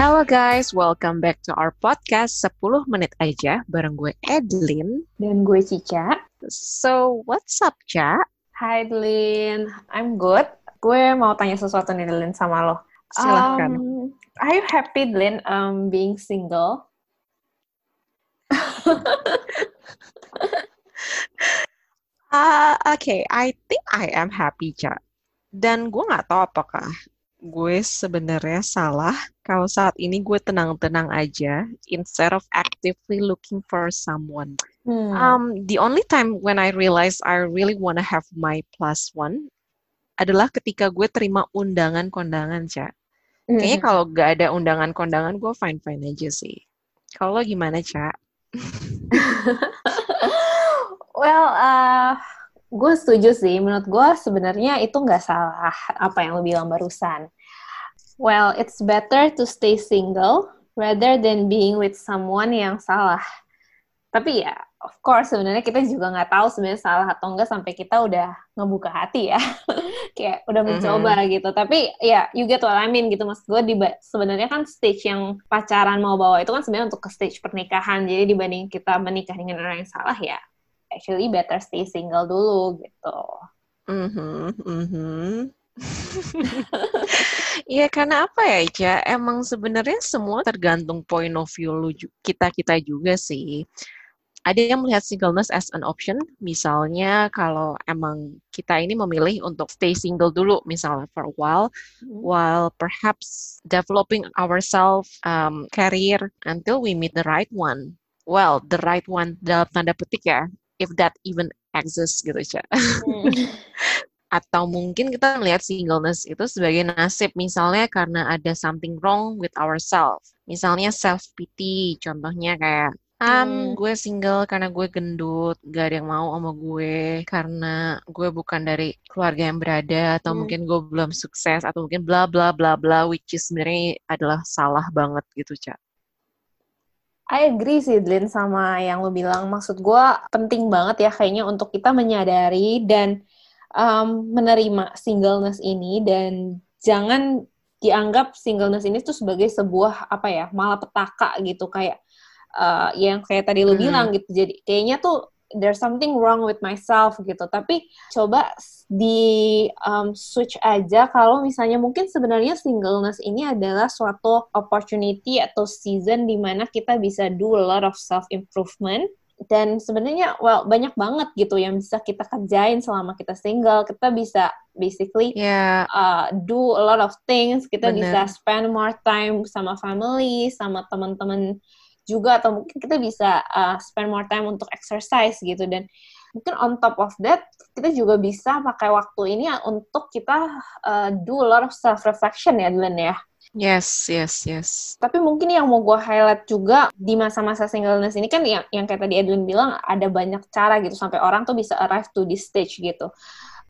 Hello guys, welcome back to our podcast 10 menit aja bareng gue Edlin. Dan gue Cica. So, what's up, Ca? Hai Edlin, I'm good. Gue mau tanya sesuatu nih Edlin sama lo. Silahkan. Um, are you happy Edlin um, being single? Uh, okay, I think I am happy, Ca. Dan gue nggak tahu apakah gue sebenarnya salah kalau saat ini gue tenang-tenang aja instead of actively looking for someone. Hmm. Um, the only time when I realize I really wanna have my plus one adalah ketika gue terima undangan kondangan, Ca. Kayaknya Hmm. kalau gak ada undangan kondangan gue fine-fine aja sih. Kalau gimana, Ca? well, uh, gue setuju sih. Menurut gue sebenarnya itu nggak salah apa yang lo bilang barusan. Well, it's better to stay single rather than being with someone yang salah. Tapi ya, of course sebenarnya kita juga nggak tahu sebenarnya salah atau enggak sampai kita udah ngebuka hati ya. Kayak udah mencoba gitu. Tapi ya, you get what I mean gitu. Maksud gue di sebenarnya kan stage yang pacaran mau bawa itu kan sebenarnya untuk ke stage pernikahan. Jadi dibanding kita menikah dengan orang yang salah ya, actually better stay single dulu gitu. Mhm, mhm. Iya karena apa ya Ica? Emang sebenarnya semua tergantung point of view lu kita kita juga sih. Ada yang melihat singleness as an option, misalnya kalau emang kita ini memilih untuk stay single dulu, misalnya for a while, while perhaps developing ourselves um, career until we meet the right one. Well, the right one dalam tanda petik ya, if that even exists gitu Ca. Hmm. atau mungkin kita melihat singleness itu sebagai nasib misalnya karena ada something wrong with ourselves misalnya self pity contohnya kayak um Hmm. gue single karena gue gendut gak ada yang mau sama gue karena gue bukan dari keluarga yang berada atau Hmm. mungkin gue belum sukses atau mungkin bla bla bla bla which is sebenarnya adalah salah banget gitu Ca. I agree sih, Dlin, sama yang lo bilang. Maksud gue penting banget ya kayaknya untuk kita menyadari dan um, menerima singleness ini dan jangan dianggap singleness ini tuh sebagai sebuah apa ya malapetaka gitu kayak uh, yang kayak tadi lo Hmm. bilang gitu. Jadi kayaknya tuh there's something wrong with myself gitu. Tapi coba di um, switch aja kalau misalnya mungkin sebenarnya singleness ini adalah suatu opportunity atau season di mana kita bisa do a lot of self improvement dan sebenarnya well banyak banget gitu yang bisa kita kerjain selama kita single kita bisa basically ya uh, do a lot of things kita Bener. bisa spend more time sama family sama teman-teman juga atau mungkin kita bisa uh, spend more time untuk exercise gitu. Dan mungkin on top of that kita juga bisa pakai waktu ini untuk kita uh, do a lot of self reflection ya Glenn ya. Yes yes yes. Tapi mungkin yang mau gue highlight juga di masa-masa singleness ini kan yang yang kayak tadi Edwin bilang ada banyak cara gitu sampai orang tuh bisa arrive to this stage gitu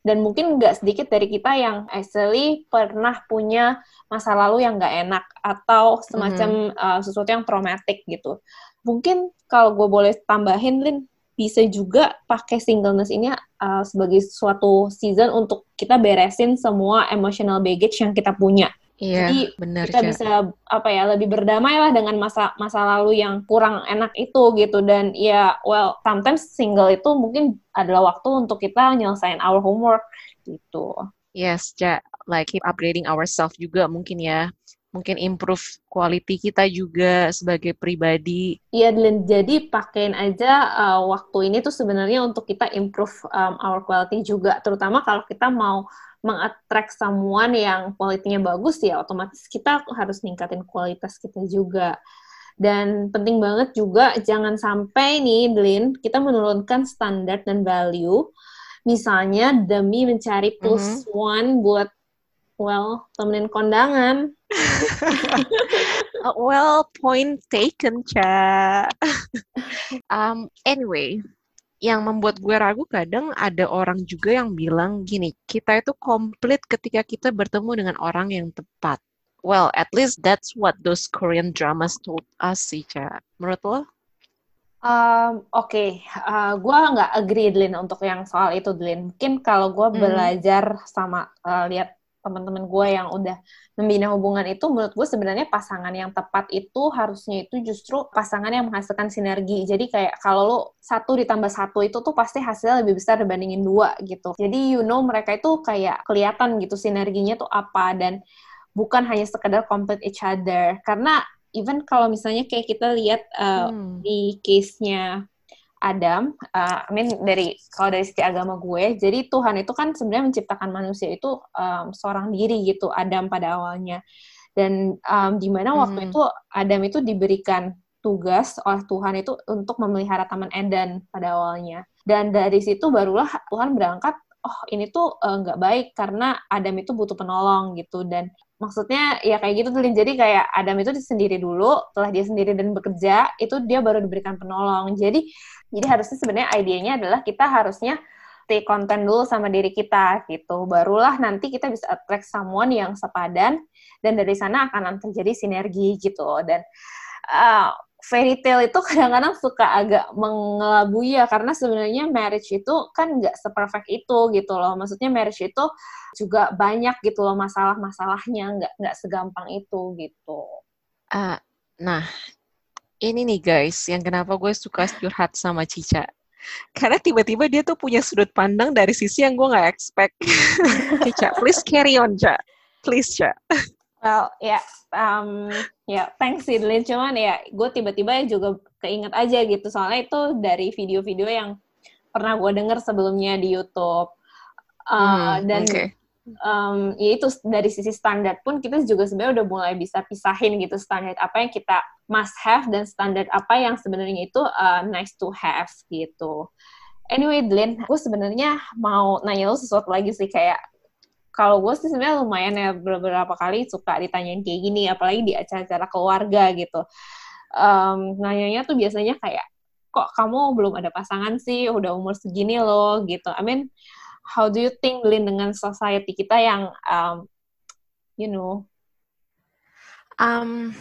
dan mungkin nggak sedikit dari kita yang actually pernah punya masa lalu yang nggak enak atau semacam uh, sesuatu yang traumatik gitu. Mungkin kalau gue boleh tambahin Lin bisa juga pakai singleness ini uh, sebagai suatu season untuk kita beresin semua emotional baggage yang kita punya iya Jadi, benar kita Ca. bisa apa ya lebih berdamai lah dengan masa masa lalu yang kurang enak itu gitu dan ya well sometimes single itu mungkin adalah waktu untuk kita nyelesain our homework gitu. Yes, ja, like keep upgrading ourselves juga mungkin ya. Mungkin improve quality kita juga sebagai pribadi. Iya, dan jadi pakein aja uh, waktu ini tuh sebenarnya untuk kita improve um, our quality juga, terutama kalau kita mau mengattract someone yang kualitinya bagus ya, otomatis kita harus ningkatin kualitas kita juga. Dan penting banget juga jangan sampai nih, Lin, kita menurunkan standar dan value, misalnya demi mencari plus one buat well temenin kondangan. Well, point taken, Ca. um, anyway, yang membuat gue ragu kadang ada orang juga yang bilang gini, kita itu komplit ketika kita bertemu dengan orang yang tepat. Well, at least that's what those Korean dramas told us sih, Ca. Menurut lo? Um, Oke, uh, gue nggak agree, Dlin, untuk yang soal itu, Dlin. Mungkin kalau gue Hmm. belajar sama uh, lihat teman-teman gue yang udah membina hubungan itu menurut gue sebenarnya pasangan yang tepat itu harusnya itu justru pasangan yang menghasilkan sinergi. Jadi kayak kalau lo satu ditambah satu itu tuh pasti hasilnya lebih besar dibandingin dua gitu. Jadi you know mereka itu kayak kelihatan gitu sinerginya tuh apa dan bukan hanya sekedar complete each other. Karena even kalau misalnya kayak kita lihat uh, hmm. di case-nya Adam, uh, I mean dari kalau dari sisi agama gue, jadi Tuhan itu kan sebenarnya menciptakan manusia itu um, seorang diri gitu, Adam pada awalnya. Dan um, di mana hmm. waktu itu Adam itu diberikan tugas oleh Tuhan itu untuk memelihara Taman Eden pada awalnya. Dan dari situ barulah Tuhan berangkat, oh ini tuh eh, nggak uh, baik karena Adam itu butuh penolong gitu. Dan maksudnya ya kayak gitu tuh jadi kayak Adam itu sendiri dulu setelah dia sendiri dan bekerja itu dia baru diberikan penolong. Jadi jadi harusnya sebenarnya idenya adalah kita harusnya stay konten dulu sama diri kita gitu. Barulah nanti kita bisa attract someone yang sepadan dan dari sana akan terjadi sinergi gitu. Dan uh, fairy tale itu kadang-kadang suka agak mengelabui ya karena sebenarnya marriage itu kan nggak seperfect itu gitu loh. Maksudnya marriage itu juga banyak gitu loh masalah-masalahnya nggak nggak segampang itu gitu. Uh, nah ini nih guys yang kenapa gue suka curhat sama Cica. Karena tiba-tiba dia tuh punya sudut pandang dari sisi yang gue nggak expect. Cica please carry on Cica. Please Cica Well, ya, yeah, um, ya, yeah, thanks Sidlin. Cuman ya, gue tiba-tiba juga keinget aja gitu. Soalnya itu dari video-video yang pernah gue denger sebelumnya di YouTube. Uh, hmm, dan okay. um, ya itu dari sisi standar pun kita juga sebenarnya udah mulai bisa pisahin gitu standar apa yang kita must have dan standar apa yang sebenarnya itu uh, nice to have gitu. Anyway, Dlin, gue sebenarnya mau nanya lo sesuatu lagi sih kayak kalau gue sih sebenarnya lumayan ya beberapa kali suka ditanyain kayak gini, apalagi di acara-acara keluarga gitu. Um, nanyanya tuh biasanya kayak, kok kamu belum ada pasangan sih, udah umur segini loh gitu. I mean, how do you think Lin dengan society kita yang, um, you know? Um,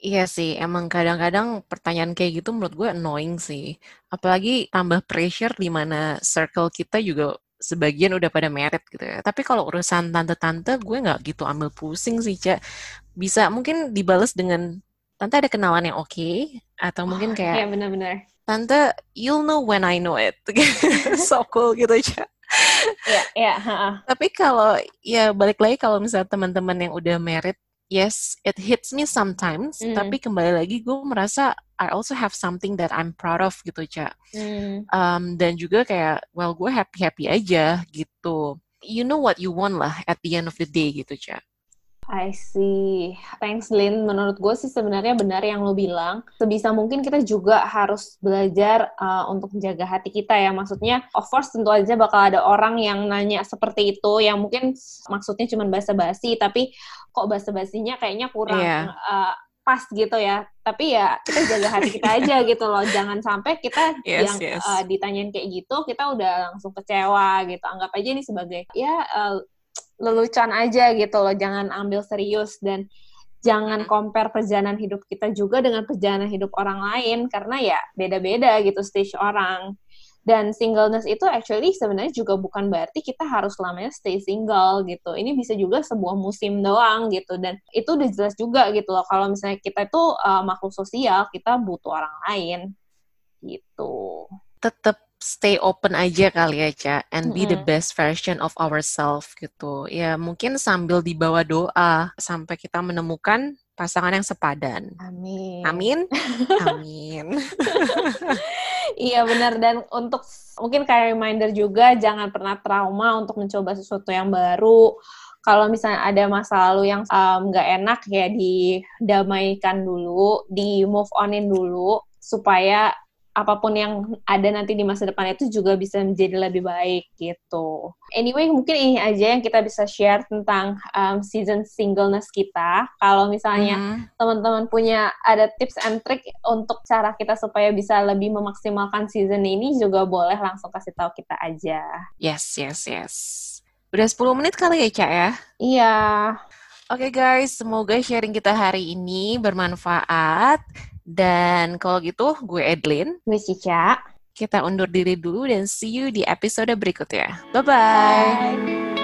Iya sih, emang kadang-kadang pertanyaan kayak gitu menurut gue annoying sih. Apalagi tambah pressure di mana circle kita juga sebagian udah pada merit gitu ya. Tapi kalau urusan tante-tante gue nggak gitu ambil pusing sih, Cak. Bisa mungkin dibales dengan tante ada kenalan yang oke okay, atau mungkin kayak Iya benar-benar. Tante, you'll know when I know it. so cool gitu, Cak. Iya, iya, Tapi kalau ya balik lagi kalau misalnya teman-teman yang udah merit yes, it hits me sometimes, mm. tapi kembali lagi gue merasa I also have something that I'm proud of gitu, Ca. Mm. Um, dan juga kayak, well, gue happy-happy aja gitu. You know what you want lah at the end of the day gitu, Ca. I see. Thanks, Lin. Menurut gue sih sebenarnya benar yang lo bilang. Sebisa mungkin kita juga harus belajar uh, untuk menjaga hati kita ya. Maksudnya, of course tentu aja bakal ada orang yang nanya seperti itu, yang mungkin maksudnya cuma basa-basi, tapi kok basa-basinya kayaknya kurang yeah. Iya. uh, pas gitu ya. Tapi ya kita jaga hati kita aja gitu loh. Jangan sampai kita yes, yang yes. Uh, ditanyain kayak gitu, kita udah langsung kecewa gitu. Anggap aja ini sebagai ya uh, lelucon aja gitu loh, jangan ambil serius dan jangan compare perjalanan hidup kita juga dengan perjalanan hidup orang lain karena ya beda-beda gitu stage orang. Dan singleness itu actually sebenarnya juga bukan berarti kita harus lamanya stay single gitu. Ini bisa juga sebuah musim doang gitu dan itu udah jelas juga gitu loh kalau misalnya kita itu uh, makhluk sosial, kita butuh orang lain gitu. Tetap stay open aja kali ya, Ca, and be the best version of ourselves gitu. Ya, mungkin sambil dibawa doa sampai kita menemukan pasangan yang sepadan. Amin. Amin. Amin. iya benar dan untuk mungkin kayak reminder juga jangan pernah trauma untuk mencoba sesuatu yang baru. Kalau misalnya ada masa lalu yang nggak um, enak ya didamaikan dulu, di move onin dulu supaya apa pun yang ada nanti di masa depan itu juga bisa menjadi lebih baik gitu. Anyway, mungkin ini aja yang kita bisa share tentang um, season singleness kita. Kalau misalnya mm -hmm. teman-teman punya ada tips and trick untuk cara kita supaya bisa lebih memaksimalkan season ini juga boleh langsung kasih tahu kita aja. Yes, yes, yes. Udah 10 menit kali ya, Cak ya? Iya. Oke okay guys, semoga sharing kita hari ini bermanfaat. Dan kalau gitu, gue Edlin. Gue Cica. Kita undur diri dulu dan see you di episode berikutnya. Bye-bye. bye bye